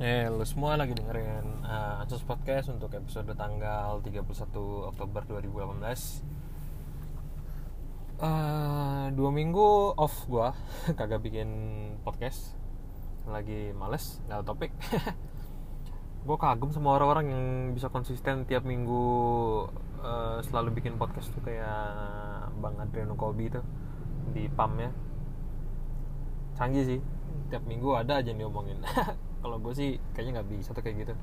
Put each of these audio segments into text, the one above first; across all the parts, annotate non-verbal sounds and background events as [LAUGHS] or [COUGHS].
Eh, lu semua lagi dengerin uh, Acus Podcast untuk episode tanggal 31 Oktober 2018 uh, Dua minggu off gua [LAUGHS] Kagak bikin podcast. Lagi males, gak ada topik. [LAUGHS] Gue kagum sama orang-orang yang bisa konsisten tiap minggu uh, Selalu bikin podcast tuh kayak Bang Adriano Kobi tuh Di PAM ya Canggih sih Tiap minggu ada aja yang diomongin [LAUGHS] kalau gue sih kayaknya nggak bisa tuh kayak gitu.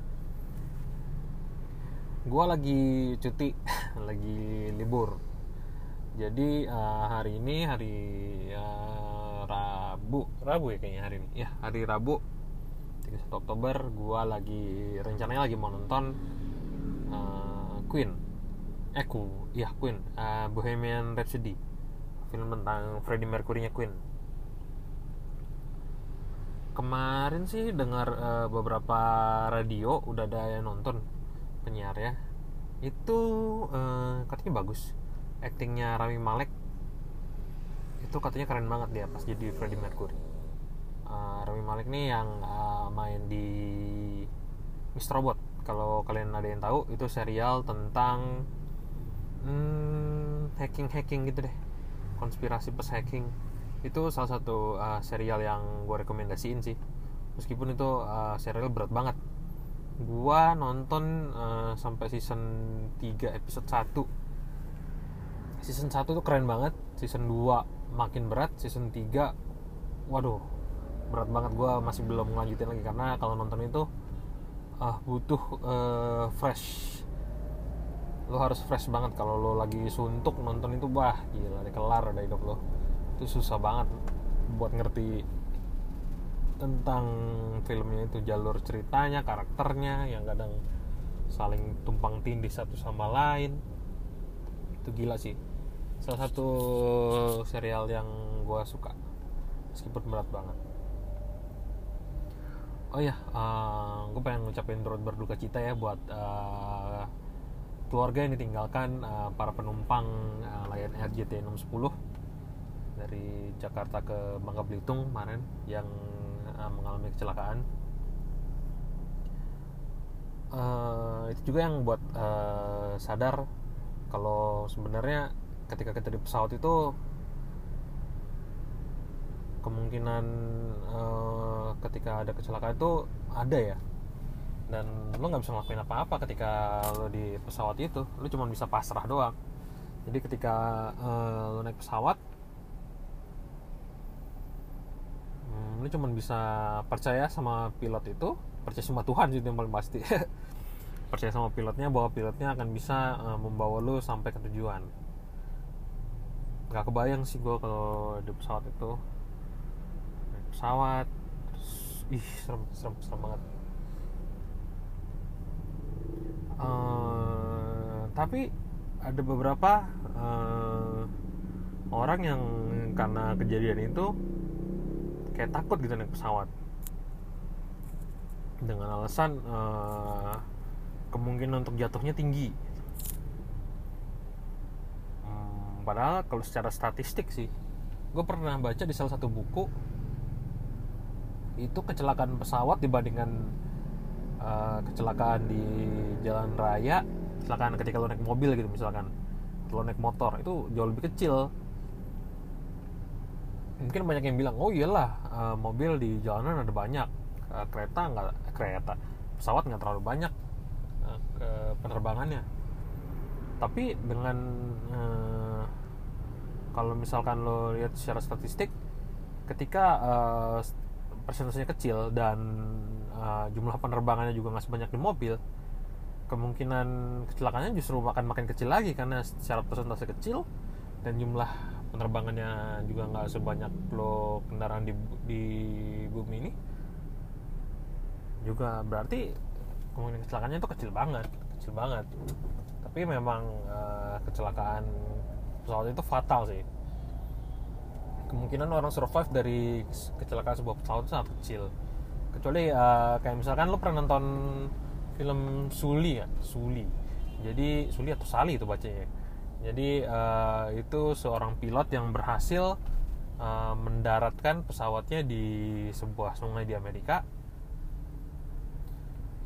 Gue lagi cuti [LAUGHS] lagi libur. Jadi uh, hari ini hari uh, Rabu. Rabu ya kayaknya hari ini? Ya hari Rabu 31 Oktober gue lagi rencananya lagi mau nonton uh, Queen. Eku ya Queen. Uh, Bohemian Rhapsody. Film tentang Freddie Mercury nya Queen kemarin sih dengar uh, beberapa radio udah ada yang nonton penyiar ya. Itu uh, katanya bagus. Aktingnya Rami Malek. Itu katanya keren banget dia pas jadi Freddie Mercury. Uh, Rami Malek nih yang uh, main di Mr. Robot. Kalau kalian ada yang tahu itu serial tentang hmm, hacking hacking gitu deh. Konspirasi pas hacking itu salah satu uh, serial yang gue rekomendasiin sih. Meskipun itu uh, serial berat banget. Gue nonton uh, sampai season 3 episode 1 season 1 tuh keren banget season 2 makin berat season 3 waduh berat banget. Gue masih belum lanjutin lagi karena kalau nonton itu uh, butuh uh, fresh. Lo harus fresh banget kalau lo lagi suntuk nonton itu wah gila deh kelar ada hidup lo itu susah banget buat ngerti tentang filmnya itu jalur ceritanya karakternya yang kadang saling tumpang tindih satu sama lain. Itu gila sih. Salah satu serial yang gue suka meskipun berat banget. Oh ya uh, gue pengen ngucapin turut berduka cita ya buat uh, keluarga yang ditinggalkan uh, para penumpang uh, Lion Air JT 610 dari Jakarta ke Bangka Belitung kemarin yang uh, mengalami kecelakaan. Uh, itu juga yang buat uh, sadar kalau sebenarnya ketika kita di pesawat itu kemungkinan uh, ketika ada kecelakaan itu ada ya. Dan lo nggak bisa ngelakuin apa-apa ketika lo di pesawat itu. Lo cuma bisa pasrah doang. Jadi ketika uh, lo naik pesawat lu cuma bisa percaya sama pilot itu percaya sama Tuhan sih yang paling pasti. [LAUGHS] Percaya sama pilotnya bahwa pilotnya akan bisa uh, membawa lu sampai ke tujuan. Nggak kebayang sih gue kalau di pesawat itu. Naik pesawat ih serem serem serem banget. Uh, tapi ada beberapa uh, orang yang karena kejadian itu kayak takut gitu naik pesawat. Dengan alasan uh, kemungkinan untuk jatuhnya tinggi. Hmm, padahal kalau secara statistik sih gue pernah baca di salah satu buku itu kecelakaan pesawat dibandingkan uh, kecelakaan di jalan raya kecelakaan ketika lo naik mobil gitu misalkan lo naik motor itu jauh lebih kecil mungkin banyak yang bilang oh iyalah uh, mobil di jalanan ada banyak. Uh, kereta nggak eh, kereta pesawat nggak terlalu banyak ke penerbangannya. Tapi dengan kalau misalkan lo lihat secara statistik ketika persentasenya kecil dan jumlah penerbangannya juga nggak sebanyak di mobil kemungkinan kecelakaannya justru akan makin kecil lagi karena secara persentase kecil dan jumlah penerbangannya juga nggak sebanyak lo kendaraan di, di bumi ini. Juga berarti kemungkinan kecelakaannya itu kecil banget kecil banget. Tapi memang uh, kecelakaan pesawat itu fatal sih. Kemungkinan orang survive dari kecelakaan sebuah pesawat itu sangat kecil. Kecuali uh, kayak misalkan lo pernah nonton film Suli ya Suli jadi Suli atau Sali itu bacanya jadi uh, itu seorang pilot yang berhasil uh, mendaratkan pesawatnya di sebuah sungai di Amerika.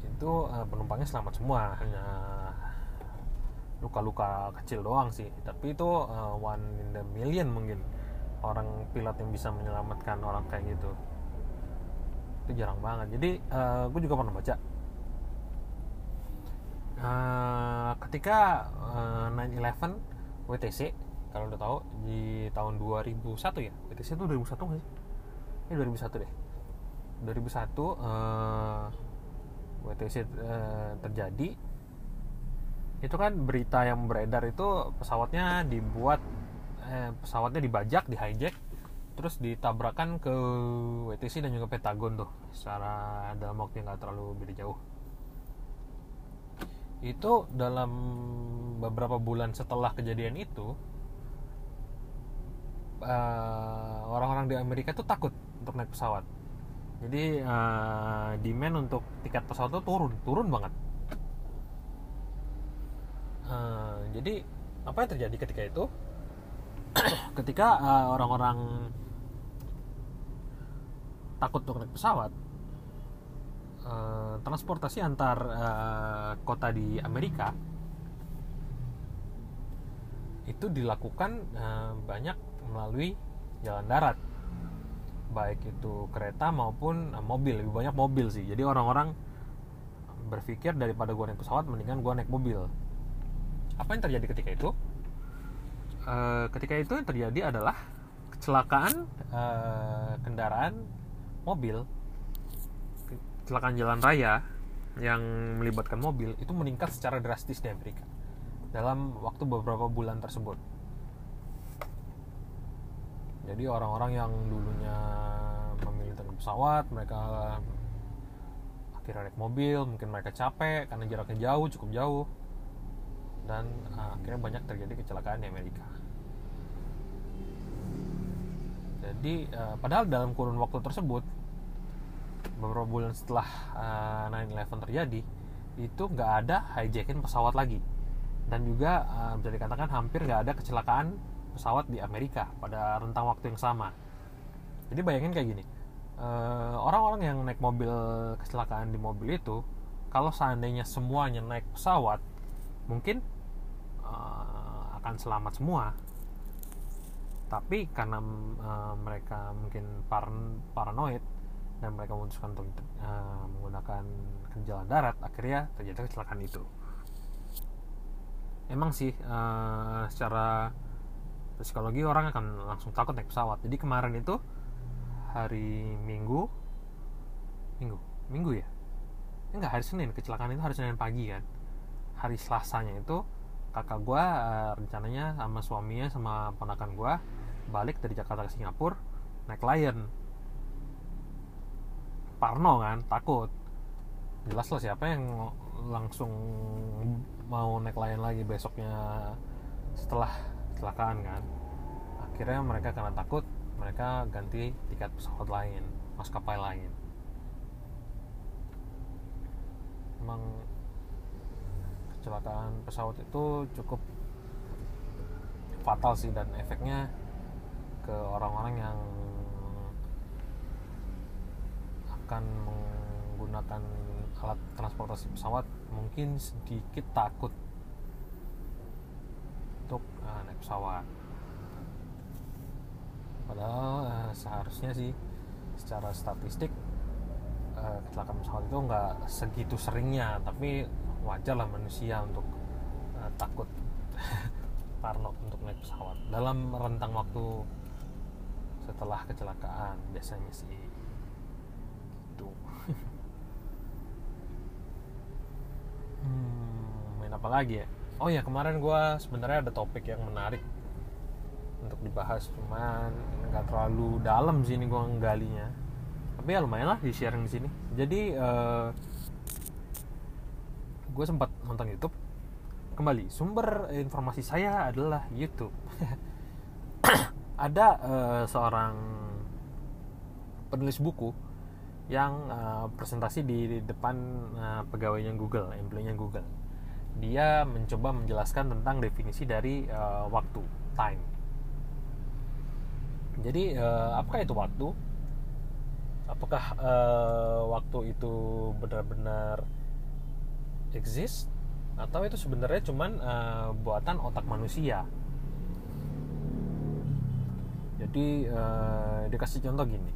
Itu uh, penumpangnya selamat semua hanya luka-luka kecil doang sih. Tapi itu uh, one in the million mungkin orang pilot yang bisa menyelamatkan orang kayak gitu. Itu jarang banget. Jadi uh, gue juga pernah baca uh, ketika uh, 9/11 WTC kalau udah tahu di tahun 2001 ya? WTC itu 2001 nggak sih? Ini 2001 deh. 2001 uh, WTC uh, terjadi. Itu kan berita yang beredar itu pesawatnya dibuat eh, pesawatnya dibajak di hijack terus ditabrakan ke WTC dan juga Pentagon tuh secara dalam waktu yang nggak terlalu beda jauh itu dalam beberapa bulan setelah kejadian itu uh, orang-orang di Amerika tuh takut untuk naik pesawat. Jadi uh, demand untuk tiket pesawat tuh turun turun banget. Uh, jadi apa yang terjadi ketika itu? Ketika uh, orang-orang takut untuk naik pesawat uh, transportasi antar uh, kota di Amerika itu dilakukan uh, banyak melalui jalan darat. Baik itu kereta maupun uh, mobil lebih banyak mobil sih. Jadi orang-orang berpikir daripada gue naik pesawat mendingan gue naik mobil. Apa yang terjadi ketika itu? Uh, ketika itu yang terjadi adalah kecelakaan uh, kendaraan mobil kecelakaan jalan raya yang melibatkan mobil itu meningkat secara drastis di Amerika dalam waktu beberapa bulan tersebut jadi orang-orang yang dulunya memilih dengan pesawat mereka akhirnya naik mobil mungkin mereka capek karena jaraknya jauh cukup jauh dan uh, akhirnya banyak terjadi kecelakaan di Amerika. Jadi uh, padahal dalam kurun waktu tersebut beberapa bulan setelah uh, 9/11 terjadi itu nggak ada hijacking pesawat lagi dan juga uh, bisa dikatakan hampir nggak ada kecelakaan pesawat di Amerika pada rentang waktu yang sama. Jadi bayangin kayak gini, orang-orang uh, yang naik mobil kecelakaan di mobil itu, kalau seandainya semuanya naik pesawat, mungkin uh, akan selamat semua tapi karena uh, mereka mungkin paran paranoid dan mereka memutuskan untuk uh, menggunakan jalan darat akhirnya terjadi kecelakaan itu. Emang sih uh, secara psikologi orang akan langsung takut naik pesawat. Jadi kemarin itu hari minggu minggu minggu ya? Enggak hari senin. Kecelakaan itu hari senin pagi kan? Hari selasanya itu kakak gue uh, rencananya sama suaminya sama ponakan gue balik dari Jakarta ke Singapura naik Lion Parno kan takut. Jelas lah siapa yang langsung mau naik Lion lagi besoknya setelah kecelakaan kan. Akhirnya mereka karena takut mereka ganti tiket pesawat lain maskapai lain. Emang kecelakaan pesawat itu cukup fatal sih dan efeknya ke orang-orang yang akan menggunakan alat transportasi pesawat mungkin sedikit takut untuk uh, naik pesawat. Padahal uh, seharusnya sih secara statistik uh, kecelakaan pesawat itu nggak segitu seringnya tapi wajar lah manusia untuk uh, takut [LAUGHS] parno untuk naik pesawat dalam rentang waktu setelah kecelakaan biasanya sih gitu hmm, main apa lagi ya? Oh ya kemarin gue sebenarnya ada topik yang menarik untuk dibahas cuman nggak terlalu dalam sih ini gue nggalinya. Tapi ya lumayan lah di sharing di sini. Jadi uh, gue sempat nonton YouTube. Kembali sumber informasi saya adalah YouTube. [COUGHS] Ada uh, seorang penulis buku yang uh, presentasi di, di depan uh, pegawainya Google, employee-nya Google. Dia mencoba menjelaskan tentang definisi dari uh, waktu, time. Jadi uh, apakah itu waktu? Apakah uh, waktu itu benar-benar exist atau itu sebenarnya cuman uh, buatan otak manusia jadi uh, dikasih contoh gini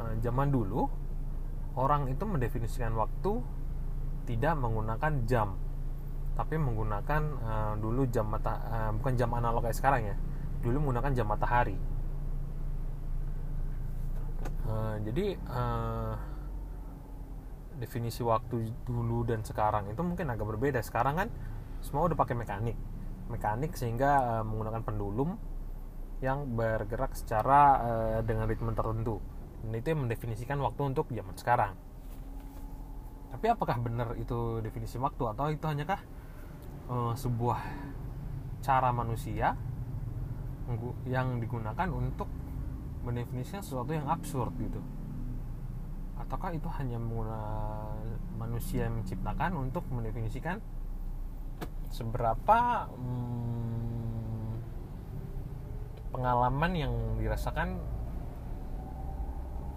uh, zaman dulu orang itu mendefinisikan waktu tidak menggunakan jam tapi menggunakan uh, dulu jam mata uh, bukan jam analog kayak sekarang ya dulu menggunakan jam matahari. Uh, jadi uh, definisi waktu dulu dan sekarang itu mungkin agak berbeda. Sekarang kan semua udah pakai mekanik mekanik sehingga uh, menggunakan pendulum yang bergerak secara uh, dengan ritme tertentu. Dan itu yang mendefinisikan waktu untuk zaman sekarang tapi apakah benar itu definisi waktu atau itu hanyakah uh, sebuah cara manusia yang digunakan untuk mendefinisikan sesuatu yang absurd gitu? Ataukah itu hanya manusia yang menciptakan untuk mendefinisikan seberapa hmm, pengalaman yang dirasakan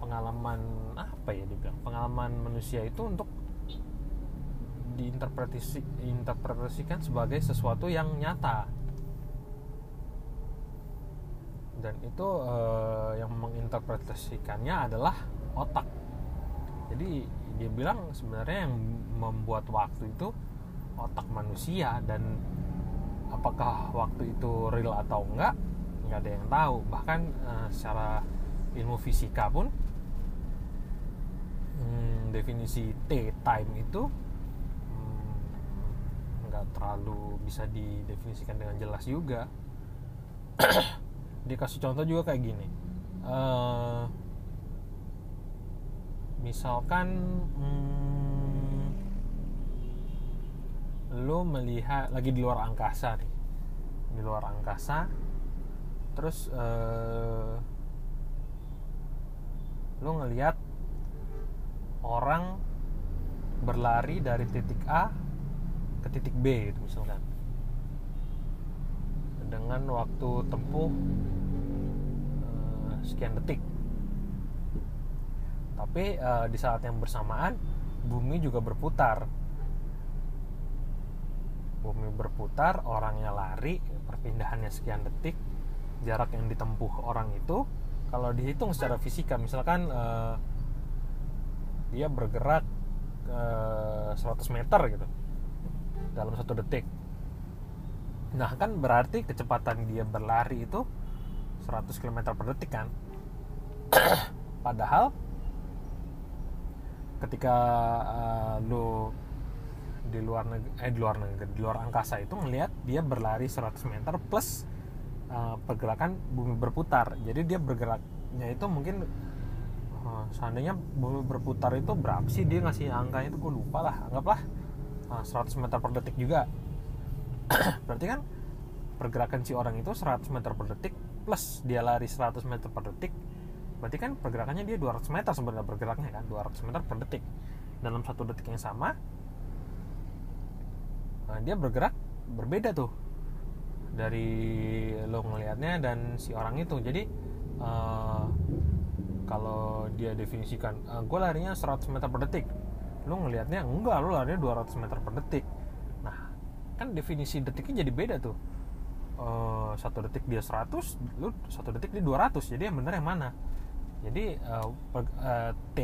pengalaman apa ya dibilang pengalaman manusia itu untuk diinterpretasi interpretasikan sebagai sesuatu yang nyata. Dan itu uh, yang menginterpretasikannya adalah otak. Jadi dia bilang sebenarnya yang membuat waktu itu otak manusia dan apakah waktu itu real atau enggak nggak ada yang tahu. Bahkan uh, secara ilmu fisika pun hmm, definisi t time itu nggak terlalu bisa didefinisikan dengan jelas juga. [COUGHS] Dikasih contoh juga kayak gini. Uh, misalkan hmm, lo melihat lagi di luar angkasa nih. Di luar angkasa terus uh, lo ngelihat orang berlari dari titik A ke titik B itu misalkan. Dengan waktu tempuh uh, sekian detik. Tapi uh, di saat yang bersamaan bumi juga berputar. Bumi berputar orangnya lari perpindahannya sekian detik jarak yang ditempuh orang itu kalau dihitung secara fisika misalkan uh, dia bergerak uh, 100 meter gitu dalam satu detik. Nah kan berarti kecepatan dia berlari itu 100 km per detik kan? [CLEARS THROAT] Padahal ketika uh, lu di luar negeri eh di luar negeri di luar angkasa itu ngelihat dia berlari 100 meter plus uh, pergerakan bumi berputar. Jadi dia bergeraknya itu mungkin uh, seandainya bumi berputar itu berapa sih dia ngasih angkanya itu gue lupa lah anggaplah uh, 100 meter per detik juga. [CLEARS THROAT] Berarti kan pergerakan si orang itu 100 meter per detik plus dia lari 100 meter per detik berarti kan pergerakannya dia 200 meter sebenarnya bergeraknya kan 200 meter per detik. Dalam satu detik yang sama nah, dia bergerak berbeda tuh dari lo ngelihatnya dan si orang itu. Jadi uh, kalau dia definisikan uh, eh, gue larinya 100 meter per detik lo ngelihatnya enggak lo larinya 200 meter per detik. Nah kan definisi detiknya jadi beda tuh. Uh, satu detik dia 100 lu satu detik dia 200 jadi yang benar yang mana? Jadi uh, uh, t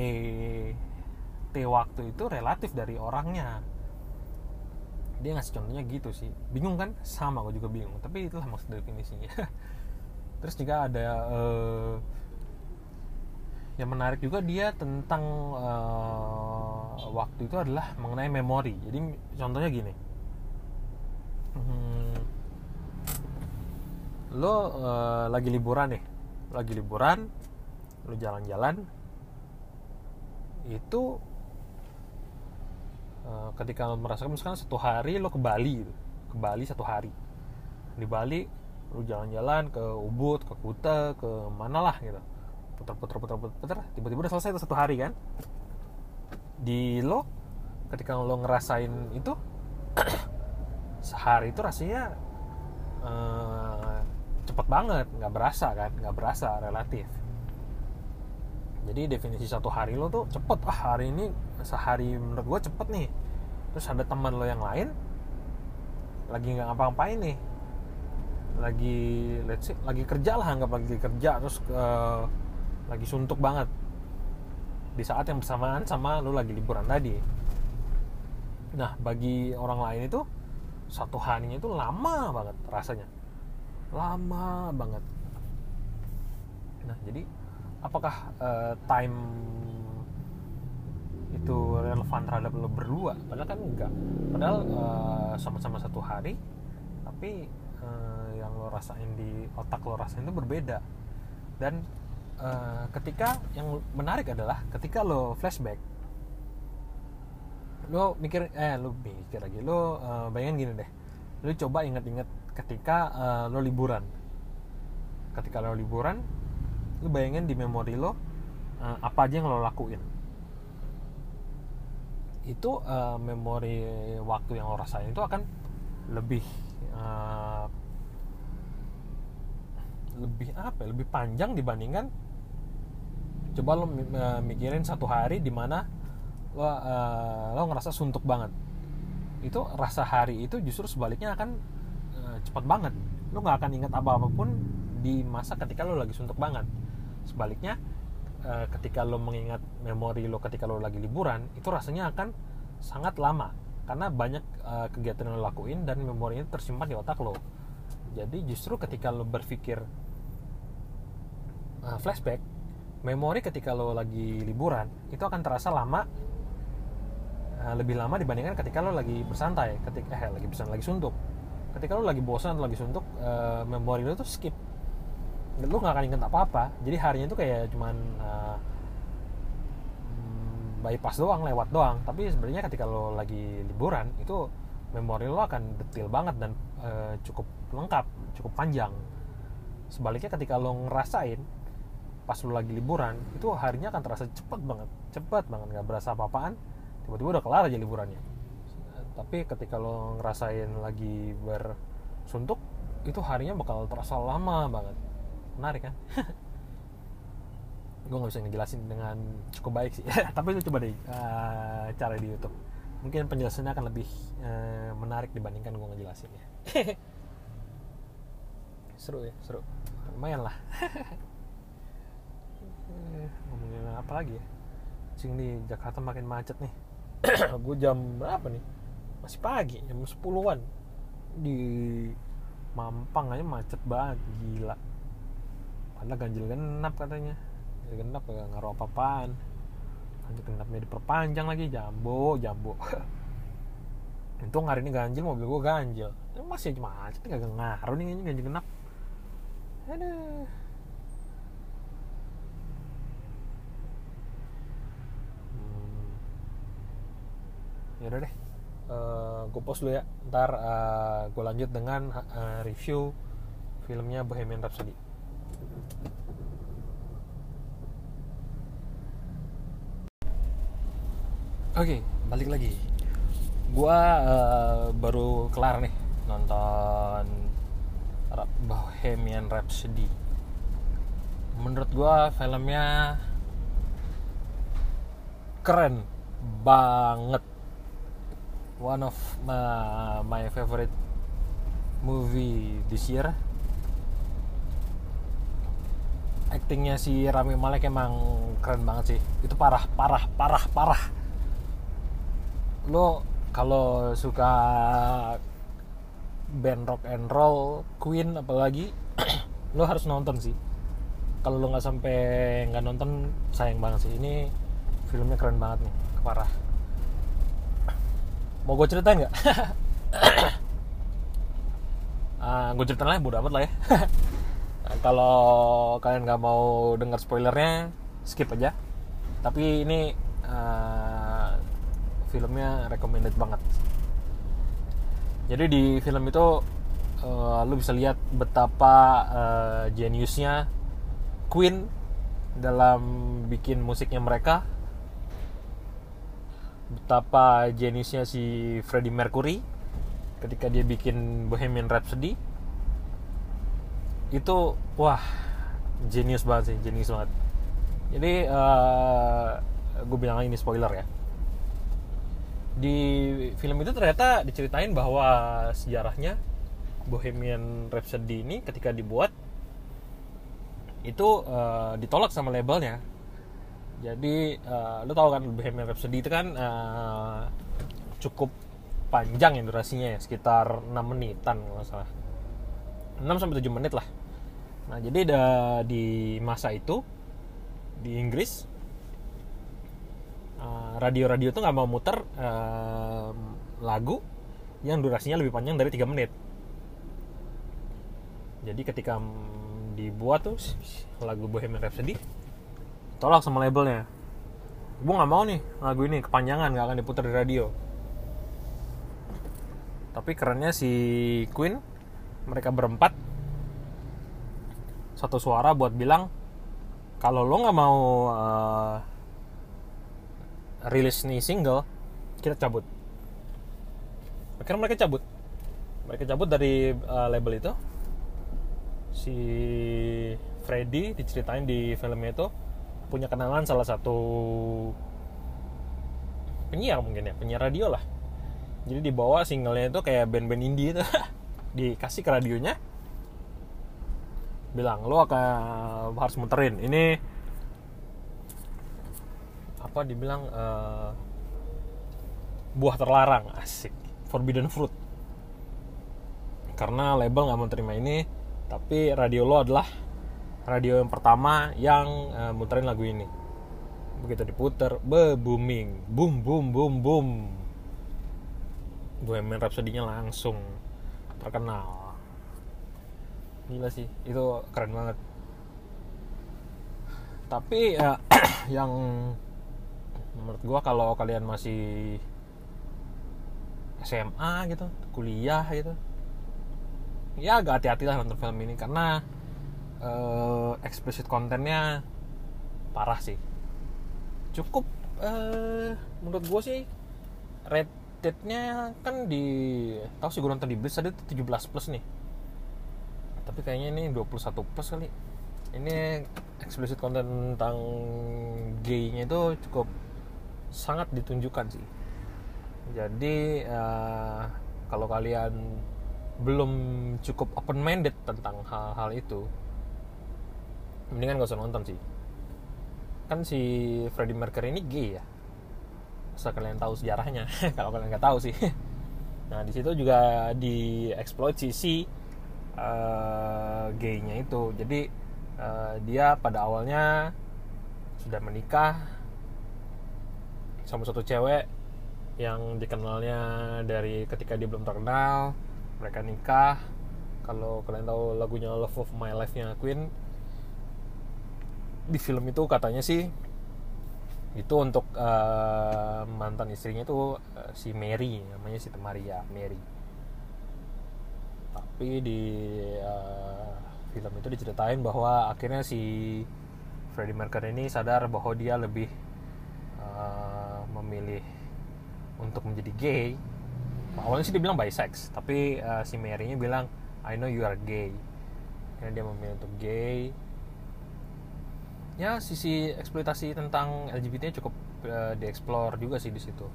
t waktu itu relatif dari orangnya. Dia ngasih contohnya gitu sih. Bingung kan? Sama gue juga bingung tapi itulah maksud definisinya. [LAUGHS] Terus juga ada uh, yang menarik juga dia tentang uh, waktu itu adalah mengenai memori. Jadi contohnya gini. Hmm, lo uh, lagi liburan nih. Lagi liburan lu jalan-jalan. Itu uh, ketika lo merasakan misalkan satu hari lo ke Bali gitu. ke Bali satu hari. Di Bali lu jalan-jalan ke Ubud ke Kuta ke mana lah gitu putar-putar putar-putar tiba-tiba udah selesai itu satu hari kan? Di lo ketika lo ngerasain itu [CLEARS THROAT] sehari itu rasanya uh, cepet banget. Nggak berasa kan? Nggak berasa relatif. Jadi definisi satu hari lo tuh cepet. Ah hari ini sehari menurut gue cepet nih. Terus ada teman lo yang lain lagi nggak ngapa-ngapain nih. Lagi let's say lagi kerja lah anggap lagi kerja. Terus uh, lagi suntuk banget. Di saat yang bersamaan sama lo lagi liburan tadi. Nah bagi orang lain itu satu harinya itu lama banget rasanya. Lama banget. Nah jadi apakah uh, time itu relevan terhadap lo berdua? Padahal kan enggak. Padahal uh, sama-sama satu hari tapi uh, yang lo rasain di otak lo rasain itu berbeda. Dan uh, ketika yang menarik adalah ketika lo flashback lo mikir eh lo mikir lagi lo uh, bayangin gini deh. Lo coba inget-inget ketika uh, lo liburan. Ketika lo liburan lu bayangin di memori lo uh, apa aja yang lo lakuin. Itu uh, memori waktu yang lo rasain itu akan lebih uh, lebih apa ya, lebih panjang dibandingkan coba lo uh, mikirin satu hari di mana lo uh, lo ngerasa suntuk banget. Itu rasa hari itu justru sebaliknya akan uh, cepat banget. Lo nggak akan ingat apa apa pun di masa ketika lo lagi suntuk banget. Sebaliknya uh, ketika lo mengingat memori lo ketika lo lagi liburan itu rasanya akan sangat lama. Karena banyak uh, kegiatan yang lo lakuin dan memorinya tersimpan di otak lo jadi justru ketika lo berpikir uh, flashback memori ketika lo lagi liburan itu akan terasa lama uh, lebih lama dibandingkan ketika lo lagi bersantai ketika eh lagi bersantai lagi suntuk. Ketika lo lagi bosan atau lagi suntuk uh, memori lo tuh skip. Lu nggak akan inget apa-apa. Jadi harinya itu kayak cuman uh, bypass doang lewat doang. Tapi sebenarnya ketika lo lagi liburan itu memori lo akan detail banget dan cukup lengkap cukup panjang. Sebaliknya ketika lo ngerasain pas lo lagi liburan itu harinya akan terasa cepet banget. Cepet banget nggak berasa apa-apaan. Tiba-tiba udah kelar aja liburannya. Tapi ketika lo ngerasain lagi bersuntuk itu harinya bakal terasa lama banget. Menarik kan? [LAUGHS] Gue nggak bisa ngejelasin dengan cukup baik sih. [LAUGHS] Tapi itu coba deh uh, cara di YouTube. Mungkin penjelasannya akan lebih uh, menarik dibandingkan gue ngejelasinnya. [LAUGHS] Seru ya seru. Lumayan lah ngomongin apa lagi ya? Sing di Jakarta makin macet nih. [COUGHS] Gue jam berapa nih? Masih pagi jam 10-an di Mampang aja macet banget gila. Karena ganjil genap katanya. Ganjil genap gak ngaruh apa-apaan. Ganjil genapnya diperpanjang lagi jambo jambo. [COUGHS] Untung hari ini ganjil mobil gue ganjil. Masih aja macet gak ngaruh nih ini ganjil genap. Aduh hmm. Udah deh uh, gue post dulu ya ntar uh, eh, gue lanjut dengan uh, review filmnya Bohemian Rhapsody Oke, okay, balik lagi. Gua uh, baru kelar nih nonton Bohemian Rhapsody. Menurut gua filmnya keren banget. One of my, my favorite movie this year. Actingnya si Rami Malek emang keren banget sih. Itu parah, parah, parah, parah lo kalau suka band rock and roll Queen apalagi [CLEARS THROAT] lo harus nonton sih kalau lo nggak sampai nggak nonton sayang banget sih ini filmnya keren banget nih parah mau gue ceritain nggak? Uh, [COUGHS] ah, gue ceritain lah bodo amat lah ya. [LAUGHS] Kalau kalian nggak mau dengar spoilernya skip aja. Tapi ini uh, filmnya recommended banget. Jadi di film itu uh, lu bisa lihat betapa uh, geniusnya Queen dalam bikin musiknya mereka betapa geniusnya si Freddie Mercury ketika dia bikin Bohemian Rhapsody. Itu wah genius banget sih genius banget. Jadi uh, gue bilang ini spoiler ya. Di film itu ternyata diceritain bahwa sejarahnya Bohemian Rhapsody ini ketika dibuat itu uh, ditolak sama labelnya jadi uh, lo tau kan Bohemian Rhapsody itu kan uh, cukup panjang ya durasinya ya sekitar 6 menitan kalau salah. 6 sampai 7 menit lah. Nah jadi ada di masa itu di Inggris uh, radio-radio tuh nggak mau muter uh, lagu yang durasinya lebih panjang dari 3 menit. Jadi ketika dibuat tuh lagu Bohemian Rhapsody tolak sama labelnya. Gue nggak mau nih lagu ini kepanjangan nggak akan diputar di radio. Tapi kerennya si Queen mereka berempat satu suara buat bilang kalau lo nggak mau uh, rilis nih single kita cabut. Akhirnya mereka cabut. Mereka cabut dari uh, label itu. Si Freddy diceritain di filmnya itu punya kenalan salah satu penyiar mungkin ya penyiar radio lah. Jadi dibawa singlenya itu kayak band-band indie itu. [LAUGHS] Dikasih ke radionya. Bilang lo akan harus muterin. Ini apa dibilang uh, buah terlarang. Asik. Forbidden fruit. Karena label nggak mau terima ini tapi radio lo adalah radio yang pertama yang uh, muterin lagu ini. Begitu diputer be booming. Boom boom boom boom. Bohemian Rhapsody-nya langsung. Terkenal. Gila sih itu keren banget. Tapi ya [CLEARS THROAT] yang menurut gua kalau kalian masih SMA gitu kuliah gitu ya agak hati-hati lah nonton film ini. Karena uh, explicit kontennya parah sih. Cukup uh, menurut gue sih red update-nya kan di tahu sih gue nonton di Blitz tadi 17 plus nih. Tapi kayaknya ini 21 plus kali. Ini explicit konten tentang gay-nya itu cukup sangat ditunjukkan sih. Jadi uh, kalau kalian belum cukup open minded tentang hal-hal itu mendingan gak usah nonton sih. Kan si Freddie Mercury ini gay ya? Asal kalian tahu sejarahnya. [LAUGHS] Kalau kalian nggak tahu sih. [LAUGHS] Nah di situ juga dieksploit sisi uh, gaynya itu. Jadi uh, dia pada awalnya sudah menikah sama satu cewek yang dikenalnya dari ketika dia belum terkenal. Mereka nikah. Kalau kalian tahu lagunya Love of My Life nya Queen di film itu katanya sih itu untuk uh, mantan istrinya itu uh, si Mary namanya si Maria Mary. Tapi di uh, film itu diceritain bahwa akhirnya si Freddie Mercury ini sadar bahwa dia lebih uh, memilih untuk menjadi gay. Awalnya sih dia bilang bisex tapi uh, si Mary nya bilang I know you are gay. Karena dia memilih untuk gay ya sisi eksploitasi tentang LGBT cukup uh, dieksplor juga sih di situ.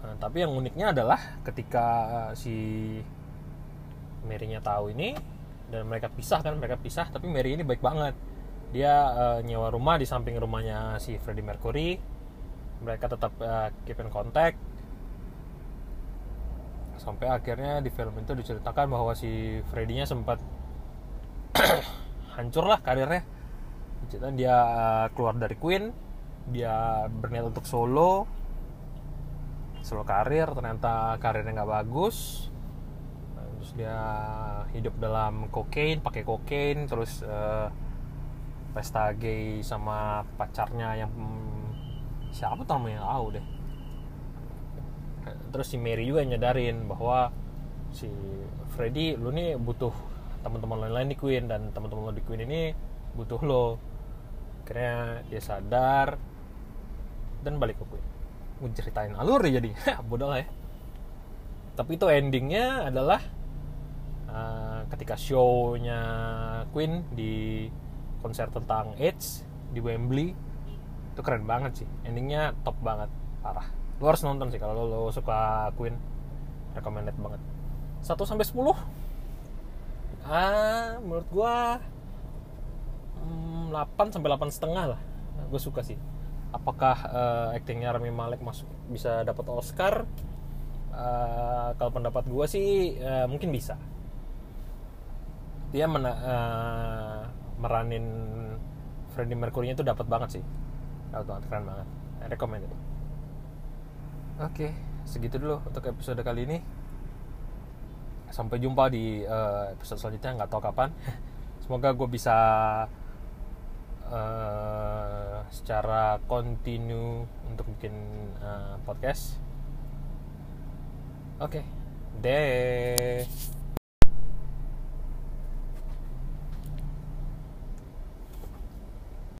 Nah, tapi yang uniknya adalah ketika uh, si Mary-nya tahu ini dan mereka pisah kan mereka pisah tapi Mary ini baik banget. Dia uh, nyewa rumah di samping rumahnya si Freddie Mercury. Mereka tetap uh, keep in contact. Sampai akhirnya di film itu diceritakan bahwa si Freddie-nya sempat hancur lah karirnya. Dia eh, keluar dari Queen dia berniat untuk solo solo karir ternyata karirnya nggak bagus. Terus dia hidup dalam kokain pakai kokain terus uh, pesta gay sama pacarnya yang hmm, siapa tuh namanya? Tahu deh. Terus si Mary juga nyadarin bahwa si Freddy lu nih butuh teman-teman lain-lain di Queen. Dan teman-teman lo di Queen ini butuh lo. Akhirnya dia sadar dan balik ke Queen. Gue ceritain alur ya jadi bodoh lah ya. Tapi itu endingnya adalah uh, ketika shownya Queen di konser tentang AIDS di Wembley itu keren banget sih. Endingnya top banget parah. Lu harus nonton sih kalau lo suka Queen. Recommended banget. 1 sampai 10 ah menurut gua hmm, 8 sampai 8 setengah lah. Gue suka sih. Apakah uh, aktingnya Rami Malek masuk bisa dapat Oscar? Uh, kalau pendapat gue sih uh, mungkin bisa. Dia mena, uh, meranin Freddie Mercury nya itu dapat banget sih. Dapat banget keren banget. I recommend it oke segitu dulu untuk episode kali ini sampai jumpa di uh, episode selanjutnya nggak tahu kapan [LAUGHS] semoga gue bisa uh, secara kontinu untuk bikin uh, podcast oke okay. deh